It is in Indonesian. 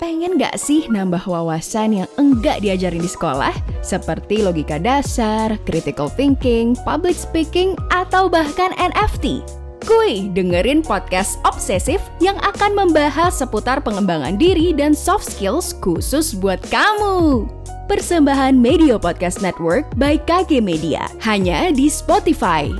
Pengen gak sih nambah wawasan yang enggak diajarin di sekolah? Seperti logika dasar, critical thinking, public speaking, atau bahkan NFT? Kuy, dengerin podcast Obsesif yang akan membahas seputar pengembangan diri dan soft skills khusus buat kamu. Persembahan Media Podcast Network by KG Media, hanya di Spotify.